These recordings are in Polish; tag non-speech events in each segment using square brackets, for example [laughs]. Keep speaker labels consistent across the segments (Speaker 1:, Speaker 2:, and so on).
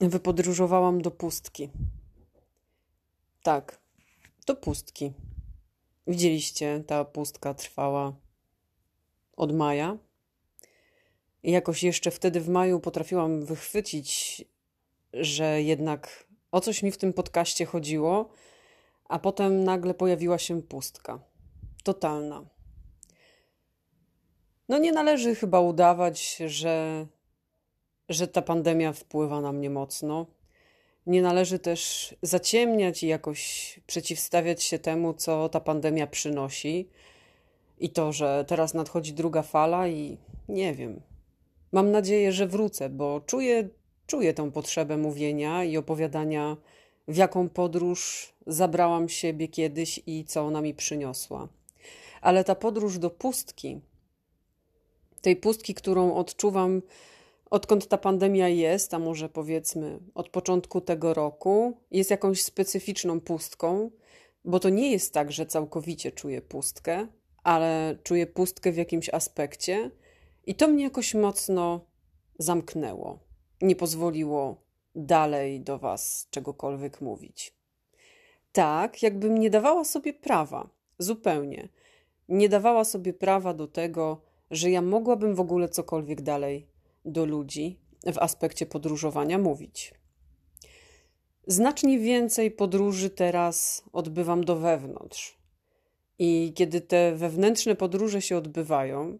Speaker 1: Wypodróżowałam do pustki. Tak, do pustki. Widzieliście, ta pustka trwała od maja. I jakoś jeszcze wtedy w maju potrafiłam wychwycić, że jednak o coś mi w tym podcaście chodziło, a potem nagle pojawiła się pustka. Totalna. No nie należy chyba udawać, że że ta pandemia wpływa na mnie mocno. Nie należy też zaciemniać i jakoś przeciwstawiać się temu, co ta pandemia przynosi. I to, że teraz nadchodzi druga fala, i nie wiem. Mam nadzieję, że wrócę, bo czuję, czuję tę potrzebę mówienia i opowiadania, w jaką podróż zabrałam siebie kiedyś i co ona mi przyniosła. Ale ta podróż do pustki, tej pustki, którą odczuwam odkąd ta pandemia jest, a może powiedzmy od początku tego roku, jest jakąś specyficzną pustką, bo to nie jest tak, że całkowicie czuję pustkę, ale czuję pustkę w jakimś aspekcie i to mnie jakoś mocno zamknęło. Nie pozwoliło dalej do Was czegokolwiek mówić. Tak, jakbym nie dawała sobie prawa, zupełnie. Nie dawała sobie prawa do tego, że ja mogłabym w ogóle cokolwiek dalej do ludzi w aspekcie podróżowania mówić. Znacznie więcej podróży teraz odbywam do wewnątrz. I kiedy te wewnętrzne podróże się odbywają,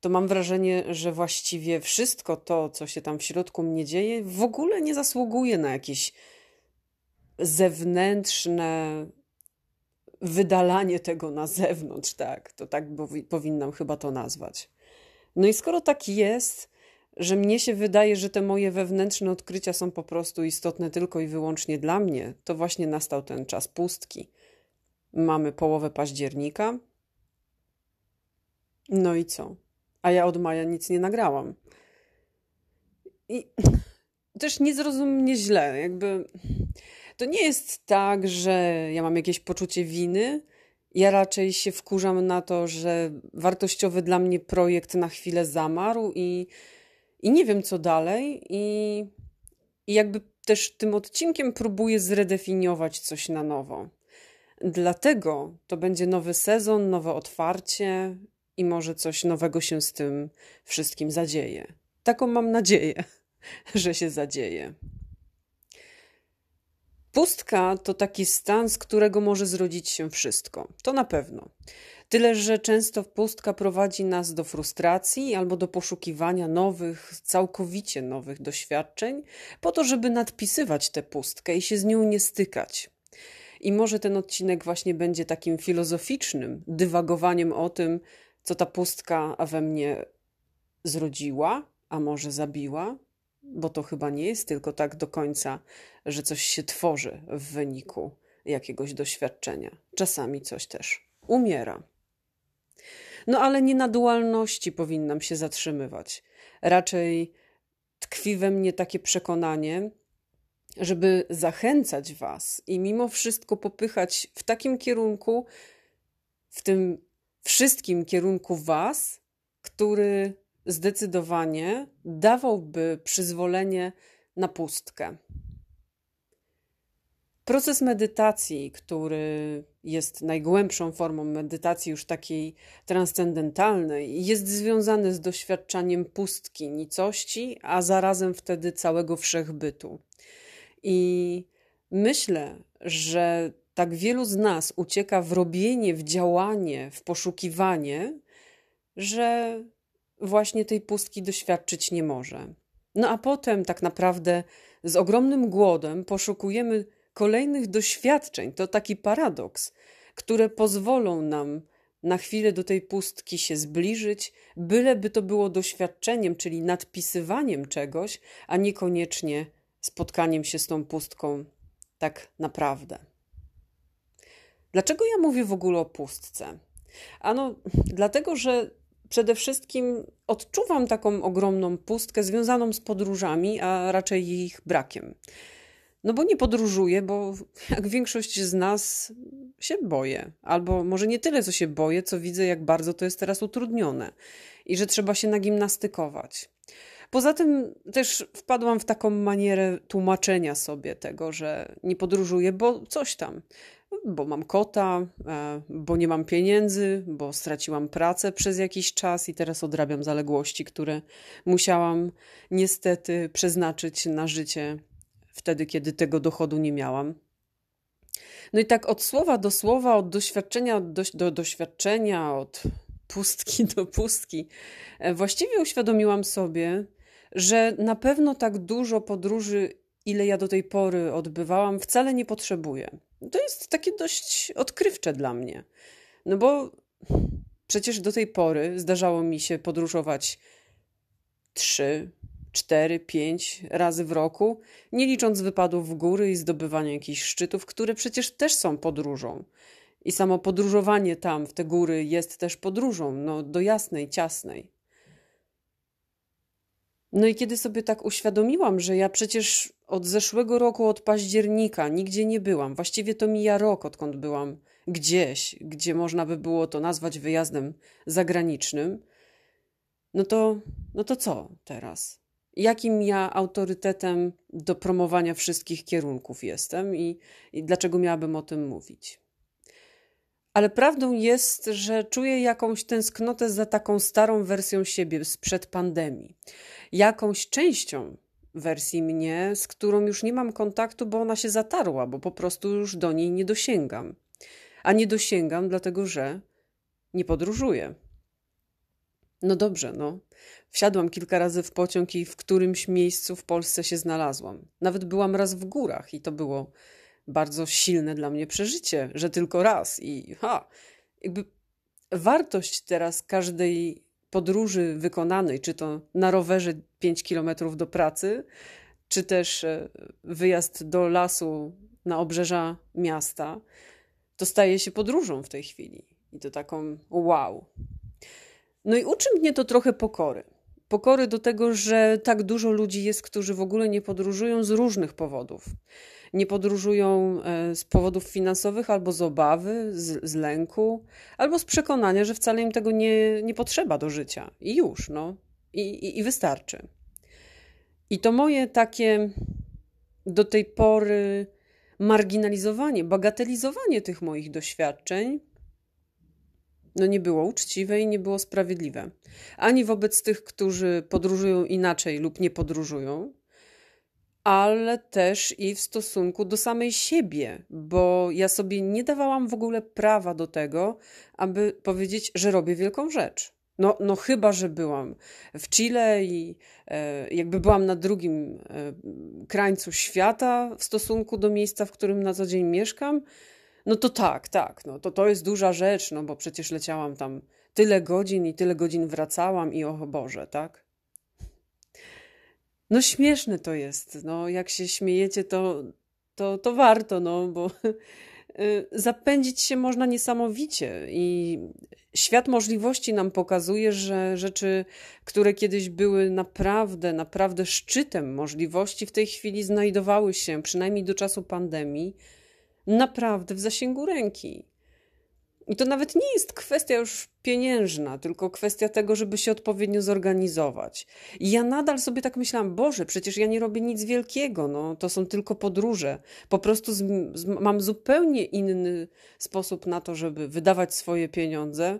Speaker 1: to mam wrażenie, że właściwie wszystko to, co się tam w środku mnie dzieje, w ogóle nie zasługuje na jakieś zewnętrzne wydalanie tego na zewnątrz, tak. To tak powinnam chyba to nazwać. No i skoro tak jest, że mnie się wydaje, że te moje wewnętrzne odkrycia są po prostu istotne tylko i wyłącznie dla mnie, to właśnie nastał ten czas pustki. Mamy połowę października. No i co? A ja od maja nic nie nagrałam. I [laughs] też nie zrozum mnie źle, jakby to nie jest tak, że ja mam jakieś poczucie winy. Ja raczej się wkurzam na to, że wartościowy dla mnie projekt na chwilę zamarł i i nie wiem co dalej, i, i jakby też tym odcinkiem próbuję zredefiniować coś na nowo. Dlatego to będzie nowy sezon, nowe otwarcie i może coś nowego się z tym wszystkim zadzieje. Taką mam nadzieję, [laughs] że się zadzieje. Pustka to taki stan, z którego może zrodzić się wszystko. To na pewno. Tyle, że często pustka prowadzi nas do frustracji albo do poszukiwania nowych, całkowicie nowych doświadczeń, po to, żeby nadpisywać tę pustkę i się z nią nie stykać. I może ten odcinek właśnie będzie takim filozoficznym dywagowaniem o tym, co ta pustka we mnie zrodziła, a może zabiła, bo to chyba nie jest tylko tak do końca, że coś się tworzy w wyniku jakiegoś doświadczenia. Czasami coś też umiera. No ale nie na dualności powinnam się zatrzymywać. Raczej tkwi we mnie takie przekonanie, żeby zachęcać Was i mimo wszystko popychać w takim kierunku, w tym wszystkim kierunku Was, który zdecydowanie dawałby przyzwolenie na pustkę. Proces medytacji, który jest najgłębszą formą medytacji, już takiej transcendentalnej, jest związany z doświadczaniem pustki, nicości, a zarazem wtedy całego wszechbytu. I myślę, że tak wielu z nas ucieka w robienie, w działanie, w poszukiwanie, że właśnie tej pustki doświadczyć nie może. No a potem tak naprawdę z ogromnym głodem poszukujemy kolejnych doświadczeń. To taki paradoks, które pozwolą nam na chwilę do tej pustki się zbliżyć, byleby to było doświadczeniem, czyli nadpisywaniem czegoś, a niekoniecznie spotkaniem się z tą pustką tak naprawdę. Dlaczego ja mówię w ogóle o pustce? Ano, dlatego, że przede wszystkim odczuwam taką ogromną pustkę związaną z podróżami, a raczej ich brakiem. No bo nie podróżuję, bo jak większość z nas się boję. Albo może nie tyle, co się boję, co widzę, jak bardzo to jest teraz utrudnione i że trzeba się nagimnastykować. Poza tym też wpadłam w taką manierę tłumaczenia sobie tego, że nie podróżuję, bo coś tam. Bo mam kota, e, bo nie mam pieniędzy, bo straciłam pracę przez jakiś czas i teraz odrabiam zaległości, które musiałam niestety przeznaczyć na życie wtedy, kiedy tego dochodu nie miałam. No i tak od słowa do słowa, od doświadczenia do, do doświadczenia, od pustki [laughs] do pustki, e, właściwie uświadomiłam sobie, że na pewno tak dużo podróży, ile ja do tej pory odbywałam, wcale nie potrzebuję. To jest takie dość odkrywcze dla mnie. No bo przecież do tej pory zdarzało mi się podróżować trzy, cztery, pięć razy w roku, nie licząc wypadów w góry i zdobywania jakichś szczytów, które przecież też są podróżą. I samo podróżowanie tam, w te góry, jest też podróżą, no do jasnej, ciasnej. No i kiedy sobie tak uświadomiłam, że ja przecież od zeszłego roku, od października, nigdzie nie byłam, właściwie to mija rok, odkąd byłam gdzieś, gdzie można by było to nazwać wyjazdem zagranicznym, no to, no to co teraz? Jakim ja autorytetem do promowania wszystkich kierunków jestem i, i dlaczego miałabym o tym mówić? Ale prawdą jest, że czuję jakąś tęsknotę za taką starą wersją siebie sprzed pandemii. Jakąś częścią wersji mnie, z którą już nie mam kontaktu, bo ona się zatarła, bo po prostu już do niej nie dosięgam. A nie dosięgam, dlatego że nie podróżuję. No dobrze, no. Wsiadłam kilka razy w pociąg i w którymś miejscu w Polsce się znalazłam. Nawet byłam raz w górach i to było bardzo silne dla mnie przeżycie, że tylko raz i ha, jakby wartość teraz każdej podróży wykonanej, czy to na rowerze 5 kilometrów do pracy, czy też e, wyjazd do lasu na obrzeża miasta, to staje się podróżą w tej chwili. I to taką wow. No i uczy mnie to trochę pokory. Pokory do tego, że tak dużo ludzi jest, którzy w ogóle nie podróżują z różnych powodów nie podróżują e, z powodów finansowych albo z obawy, z, z lęku, albo z przekonania, że wcale im tego nie, nie potrzeba do życia. I już, no. I, i, I wystarczy. I to moje takie do tej pory marginalizowanie, bagatelizowanie tych moich doświadczeń no nie było uczciwe i nie było sprawiedliwe. Ani wobec tych, którzy podróżują inaczej lub nie podróżują, ale też i w stosunku do samej siebie, bo ja sobie nie dawałam w ogóle prawa do tego, aby powiedzieć, że robię wielką rzecz. No, no chyba, że byłam w Chile i e, jakby byłam na drugim e, krańcu świata w stosunku do miejsca, w którym na co dzień mieszkam, no to tak, tak, no to to jest duża rzecz, no bo przecież leciałam tam tyle godzin i tyle godzin wracałam i o Boże, tak? No śmieszne to jest. No, jak się śmiejecie, to, to, to warto, no, bo [laughs] y, zapędzić się można niesamowicie i świat możliwości nam pokazuje, że rzeczy, które kiedyś były naprawdę, naprawdę szczytem możliwości, w tej chwili znajdowały się, przynajmniej do czasu pandemii, naprawdę w zasięgu ręki. I to nawet nie jest kwestia już pieniężna, tylko kwestia tego, żeby się odpowiednio zorganizować. I ja nadal sobie tak myślałam, Boże, przecież ja nie robię nic wielkiego, no, to są tylko podróże. Po prostu z, z, mam zupełnie inny sposób na to, żeby wydawać swoje pieniądze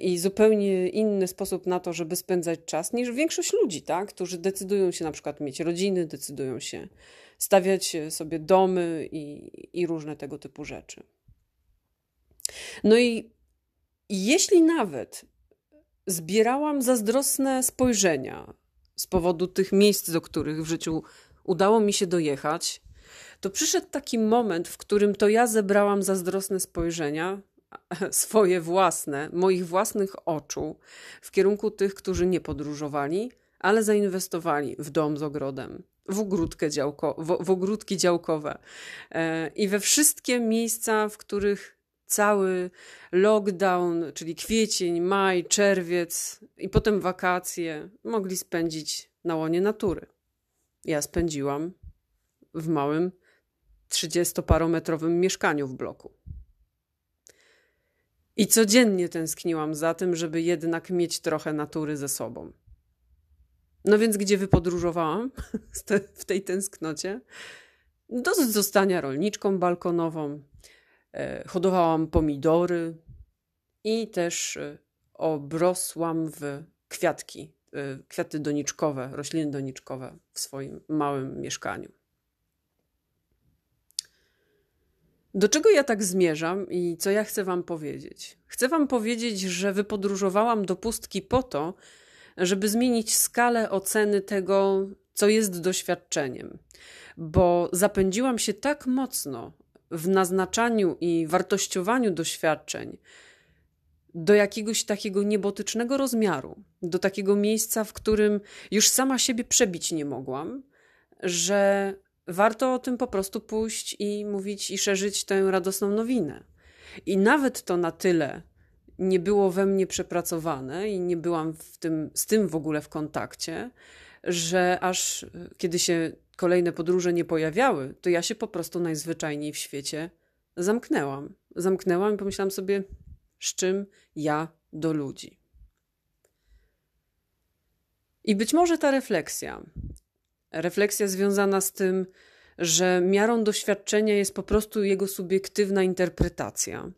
Speaker 1: i zupełnie inny sposób na to, żeby spędzać czas niż większość ludzi, tak? którzy decydują się na przykład mieć rodziny, decydują się stawiać sobie domy i, i różne tego typu rzeczy. No i jeśli nawet zbierałam zazdrosne spojrzenia z powodu tych miejsc, do których w życiu udało mi się dojechać, to przyszedł taki moment, w którym to ja zebrałam zazdrosne spojrzenia, [laughs] swoje własne, moich własnych oczu, w kierunku tych, którzy nie podróżowali, ale zainwestowali w dom z ogrodem, w, ogródkę działko, w, w ogródki działkowe e, i we wszystkie miejsca, w których cały lockdown, czyli kwiecień, maj, czerwiec i potem wakacje mogli spędzić na łonie natury. Ja spędziłam w małym, trzydziestoparometrowym mieszkaniu w bloku. I codziennie tęskniłam za tym, żeby jednak mieć trochę natury ze sobą. No więc gdzie wypodróżowałam [laughs] w tej tęsknocie? Do zostania rolniczką balkonową. E, hodowałam pomidory i też e, obrosłam w kwiatki, e, kwiaty doniczkowe, rośliny doniczkowe w swoim małym mieszkaniu. Do czego ja tak zmierzam i co ja chcę Wam powiedzieć? Chcę Wam powiedzieć, że wypodróżowałam do pustki po to, żeby zmienić skalę oceny tego, co jest doświadczeniem, bo zapędziłam się tak mocno w naznaczaniu i wartościowaniu doświadczeń do jakiegoś takiego niebotycznego rozmiaru, do takiego miejsca, w którym już sama siebie przebić nie mogłam, że warto o tym po prostu pójść i mówić i szerzyć tę radosną nowinę. I nawet to na tyle nie było we mnie przepracowane i nie byłam w tym, z tym w ogóle w kontakcie, że aż e, kiedy się kolejne podróże nie pojawiały, to ja się po prostu najzwyczajniej w świecie zamknęłam. Zamknęłam i pomyślałam sobie, z czym ja do ludzi. I być może ta refleksja, refleksja związana z tym, że miarą doświadczenia jest po prostu jego subiektywna interpretacja,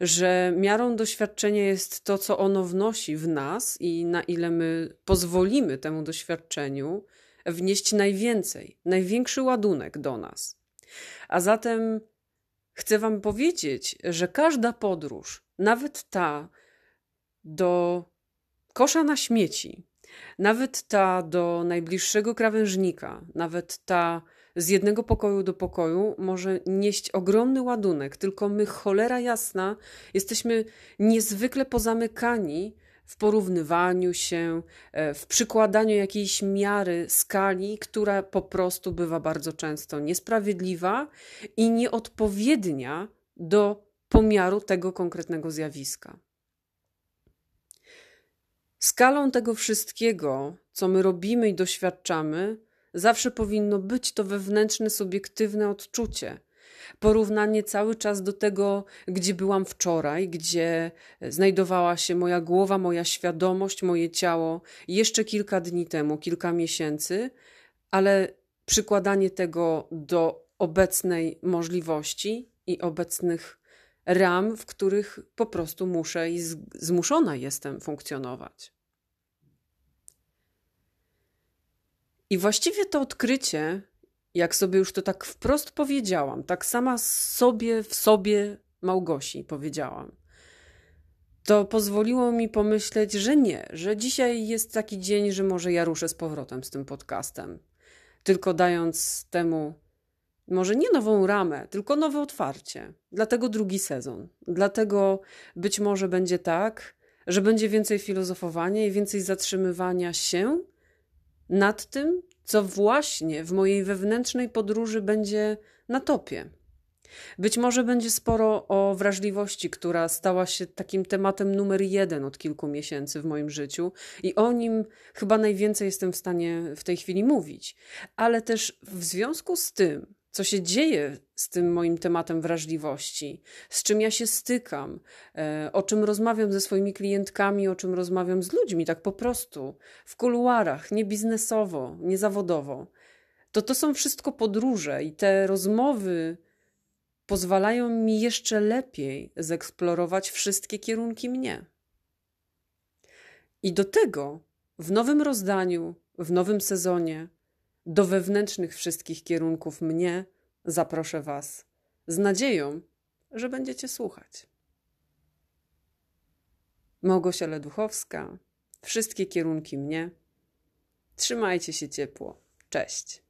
Speaker 1: że miarą doświadczenia jest to, co ono wnosi w nas i na ile my pozwolimy temu doświadczeniu wnieść najwięcej, największy ładunek do nas. A zatem chcę Wam powiedzieć, że każda podróż, nawet ta do kosza na śmieci, nawet ta do najbliższego krawężnika, nawet ta z jednego pokoju do pokoju może nieść ogromny ładunek, tylko my, cholera jasna, jesteśmy niezwykle pozamykani w porównywaniu się, e, w przykładaniu jakiejś miary skali, która po prostu bywa bardzo często niesprawiedliwa i nieodpowiednia do pomiaru tego konkretnego zjawiska. Skalą tego wszystkiego, co my robimy i doświadczamy, zawsze powinno być to wewnętrzne, subiektywne odczucie. Porównanie cały czas do tego, gdzie byłam wczoraj, gdzie znajdowała się moja głowa, moja świadomość, moje ciało jeszcze kilka dni temu, kilka miesięcy, ale przykładanie tego do obecnej możliwości i obecnych ram, w których po prostu muszę i zmuszona jestem funkcjonować. I właściwie to odkrycie, jak sobie już to tak wprost powiedziałam, tak sama sobie w sobie Małgosi powiedziałam, to pozwoliło mi pomyśleć, że nie, że dzisiaj jest taki dzień, że może ja ruszę z powrotem z tym podcastem. Tylko dając temu może nie nową ramę, tylko nowe otwarcie. Dlatego drugi sezon. Dlatego być może będzie tak, że będzie więcej filozofowania i więcej zatrzymywania się nad tym, co właśnie w mojej wewnętrznej podróży będzie na topie. Być może będzie sporo o wrażliwości, która stała się takim tematem numer jeden od kilku miesięcy w moim życiu, i o nim chyba najwięcej jestem w stanie w tej chwili mówić. Ale też w związku z tym, co się dzieje z tym moim tematem wrażliwości, z czym ja się stykam, e, o czym rozmawiam ze swoimi klientkami, o czym rozmawiam z ludźmi, tak po prostu, w kuluarach, nie biznesowo, nie zawodowo. To to są wszystko podróże i te rozmowy pozwalają mi jeszcze lepiej zeksplorować wszystkie kierunki mnie. I do tego w nowym rozdaniu, w nowym sezonie do wewnętrznych wszystkich kierunków mnie zaproszę Was z nadzieją, że będziecie słuchać. Małgosia Leduchowska, wszystkie kierunki mnie. Trzymajcie się ciepło. Cześć.